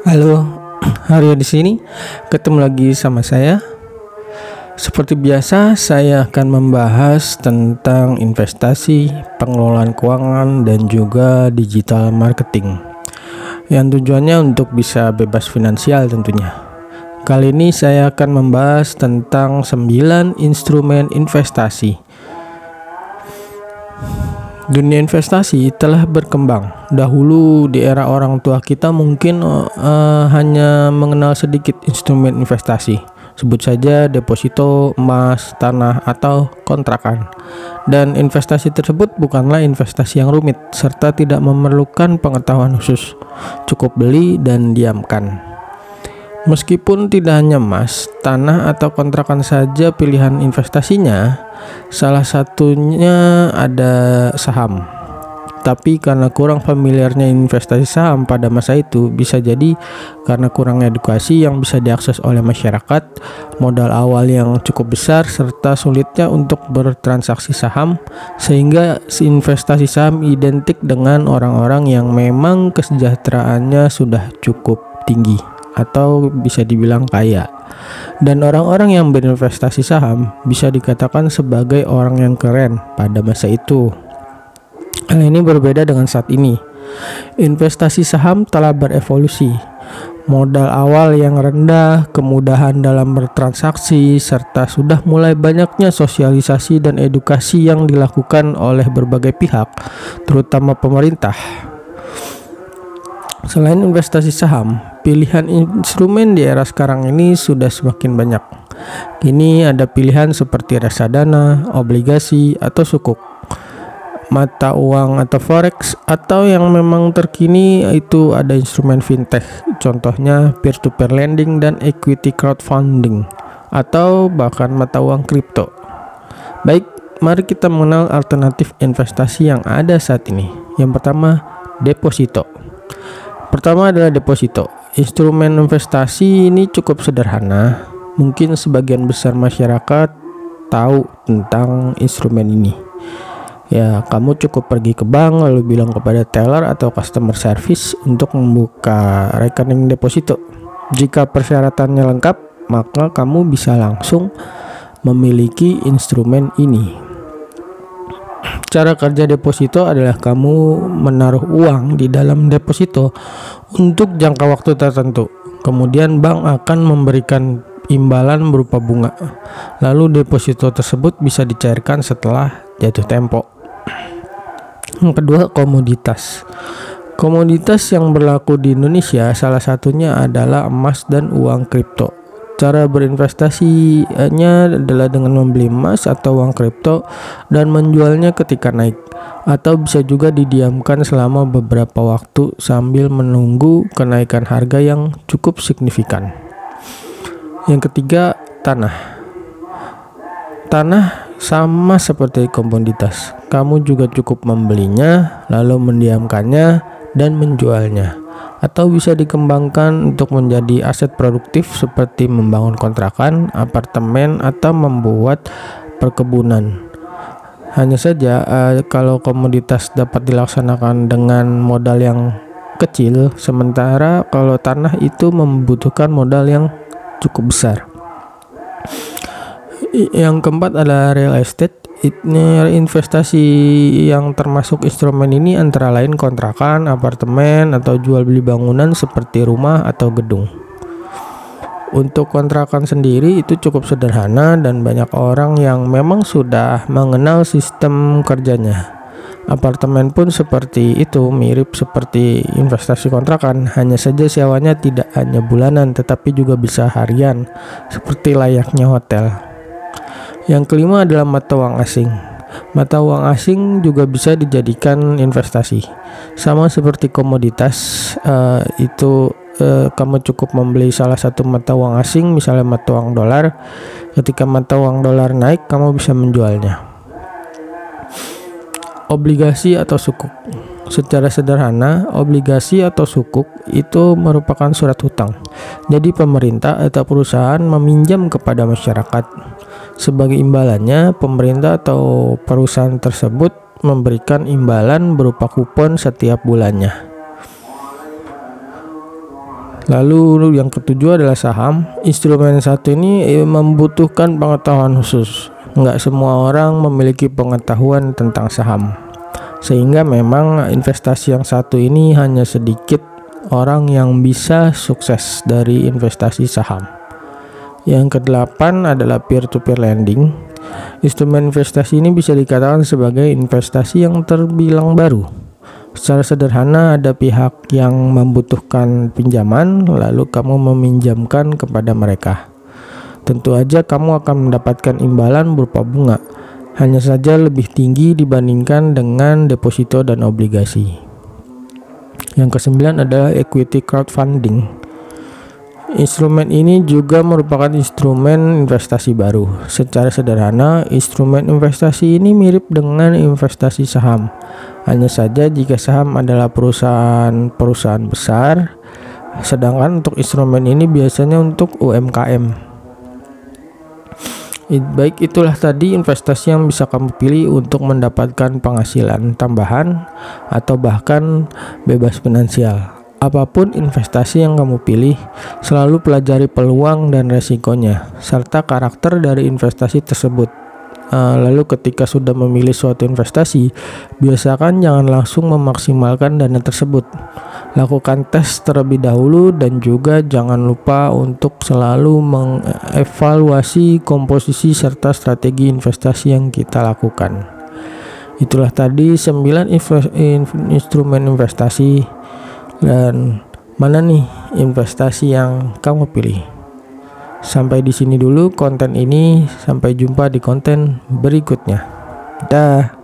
Halo, Aryo di sini. Ketemu lagi sama saya. Seperti biasa, saya akan membahas tentang investasi, pengelolaan keuangan, dan juga digital marketing. Yang tujuannya untuk bisa bebas finansial tentunya. Kali ini saya akan membahas tentang 9 instrumen investasi Dunia investasi telah berkembang. Dahulu di era orang tua kita mungkin uh, hanya mengenal sedikit instrumen investasi. Sebut saja deposito, emas, tanah, atau kontrakan. Dan investasi tersebut bukanlah investasi yang rumit serta tidak memerlukan pengetahuan khusus. Cukup beli dan diamkan. Meskipun tidak hanya emas, tanah atau kontrakan saja pilihan investasinya, salah satunya ada saham. Tapi karena kurang familiarnya investasi saham pada masa itu, bisa jadi karena kurang edukasi yang bisa diakses oleh masyarakat, modal awal yang cukup besar, serta sulitnya untuk bertransaksi saham, sehingga investasi saham identik dengan orang-orang yang memang kesejahteraannya sudah cukup tinggi atau bisa dibilang kaya. Dan orang-orang yang berinvestasi saham bisa dikatakan sebagai orang yang keren pada masa itu. Hal ini berbeda dengan saat ini. Investasi saham telah berevolusi. Modal awal yang rendah, kemudahan dalam bertransaksi, serta sudah mulai banyaknya sosialisasi dan edukasi yang dilakukan oleh berbagai pihak, terutama pemerintah Selain investasi saham, pilihan instrumen di era sekarang ini sudah semakin banyak. Kini ada pilihan seperti reksadana, obligasi, atau sukuk, mata uang atau forex, atau yang memang terkini itu ada instrumen fintech, contohnya peer-to-peer lending dan equity crowdfunding, atau bahkan mata uang kripto. Baik, mari kita mengenal alternatif investasi yang ada saat ini. Yang pertama, deposito. Pertama adalah deposito. Instrumen investasi ini cukup sederhana. Mungkin sebagian besar masyarakat tahu tentang instrumen ini. Ya, kamu cukup pergi ke bank lalu bilang kepada teller atau customer service untuk membuka rekening deposito. Jika persyaratannya lengkap, maka kamu bisa langsung memiliki instrumen ini. Cara kerja deposito adalah kamu menaruh uang di dalam deposito untuk jangka waktu tertentu. Kemudian bank akan memberikan imbalan berupa bunga. Lalu deposito tersebut bisa dicairkan setelah jatuh tempo. Yang kedua, komoditas. Komoditas yang berlaku di Indonesia salah satunya adalah emas dan uang kripto. Cara berinvestasinya adalah dengan membeli emas atau uang kripto dan menjualnya ketika naik atau bisa juga didiamkan selama beberapa waktu sambil menunggu kenaikan harga yang cukup signifikan. Yang ketiga, tanah. Tanah sama seperti komoditas. Kamu juga cukup membelinya, lalu mendiamkannya dan menjualnya atau bisa dikembangkan untuk menjadi aset produktif seperti membangun kontrakan, apartemen atau membuat perkebunan. Hanya saja uh, kalau komoditas dapat dilaksanakan dengan modal yang kecil, sementara kalau tanah itu membutuhkan modal yang cukup besar. Yang keempat adalah real estate investasi yang termasuk instrumen ini antara lain kontrakan, apartemen, atau jual beli bangunan seperti rumah atau gedung. Untuk kontrakan sendiri itu cukup sederhana dan banyak orang yang memang sudah mengenal sistem kerjanya. Apartemen pun seperti itu, mirip seperti investasi kontrakan, hanya saja sewanya tidak hanya bulanan tetapi juga bisa harian, seperti layaknya hotel. Yang kelima adalah mata uang asing. Mata uang asing juga bisa dijadikan investasi. Sama seperti komoditas, uh, itu uh, kamu cukup membeli salah satu mata uang asing, misalnya mata uang dolar. Ketika mata uang dolar naik, kamu bisa menjualnya. Obligasi atau sukuk. Secara sederhana, obligasi atau sukuk itu merupakan surat hutang. Jadi pemerintah atau perusahaan meminjam kepada masyarakat sebagai imbalannya, pemerintah atau perusahaan tersebut memberikan imbalan berupa kupon setiap bulannya. Lalu yang ketujuh adalah saham. Instrumen satu ini eh, membutuhkan pengetahuan khusus. Nggak semua orang memiliki pengetahuan tentang saham. Sehingga memang investasi yang satu ini hanya sedikit orang yang bisa sukses dari investasi saham. Yang kedelapan adalah peer-to-peer -peer lending. Instrumen investasi ini bisa dikatakan sebagai investasi yang terbilang baru Secara sederhana ada pihak yang membutuhkan pinjaman lalu kamu meminjamkan kepada mereka. Tentu aja kamu akan mendapatkan imbalan berupa bunga, hanya saja lebih tinggi dibandingkan dengan deposito dan obligasi. Yang kesembilan adalah equity crowdfunding. Instrumen ini juga merupakan instrumen investasi baru. Secara sederhana, instrumen investasi ini mirip dengan investasi saham. Hanya saja jika saham adalah perusahaan-perusahaan besar, sedangkan untuk instrumen ini biasanya untuk UMKM. Baik itulah tadi investasi yang bisa kamu pilih untuk mendapatkan penghasilan tambahan atau bahkan bebas finansial. Apa pun investasi yang kamu pilih, selalu pelajari peluang dan resikonya, serta karakter dari investasi tersebut. Uh, lalu ketika sudah memilih suatu investasi, biasakan jangan langsung memaksimalkan dana tersebut. Lakukan tes terlebih dahulu dan juga jangan lupa untuk selalu mengevaluasi komposisi serta strategi investasi yang kita lakukan. Itulah tadi 9 instrumen investasi dan mana nih investasi yang kamu pilih. Sampai di sini dulu konten ini, sampai jumpa di konten berikutnya. Dah.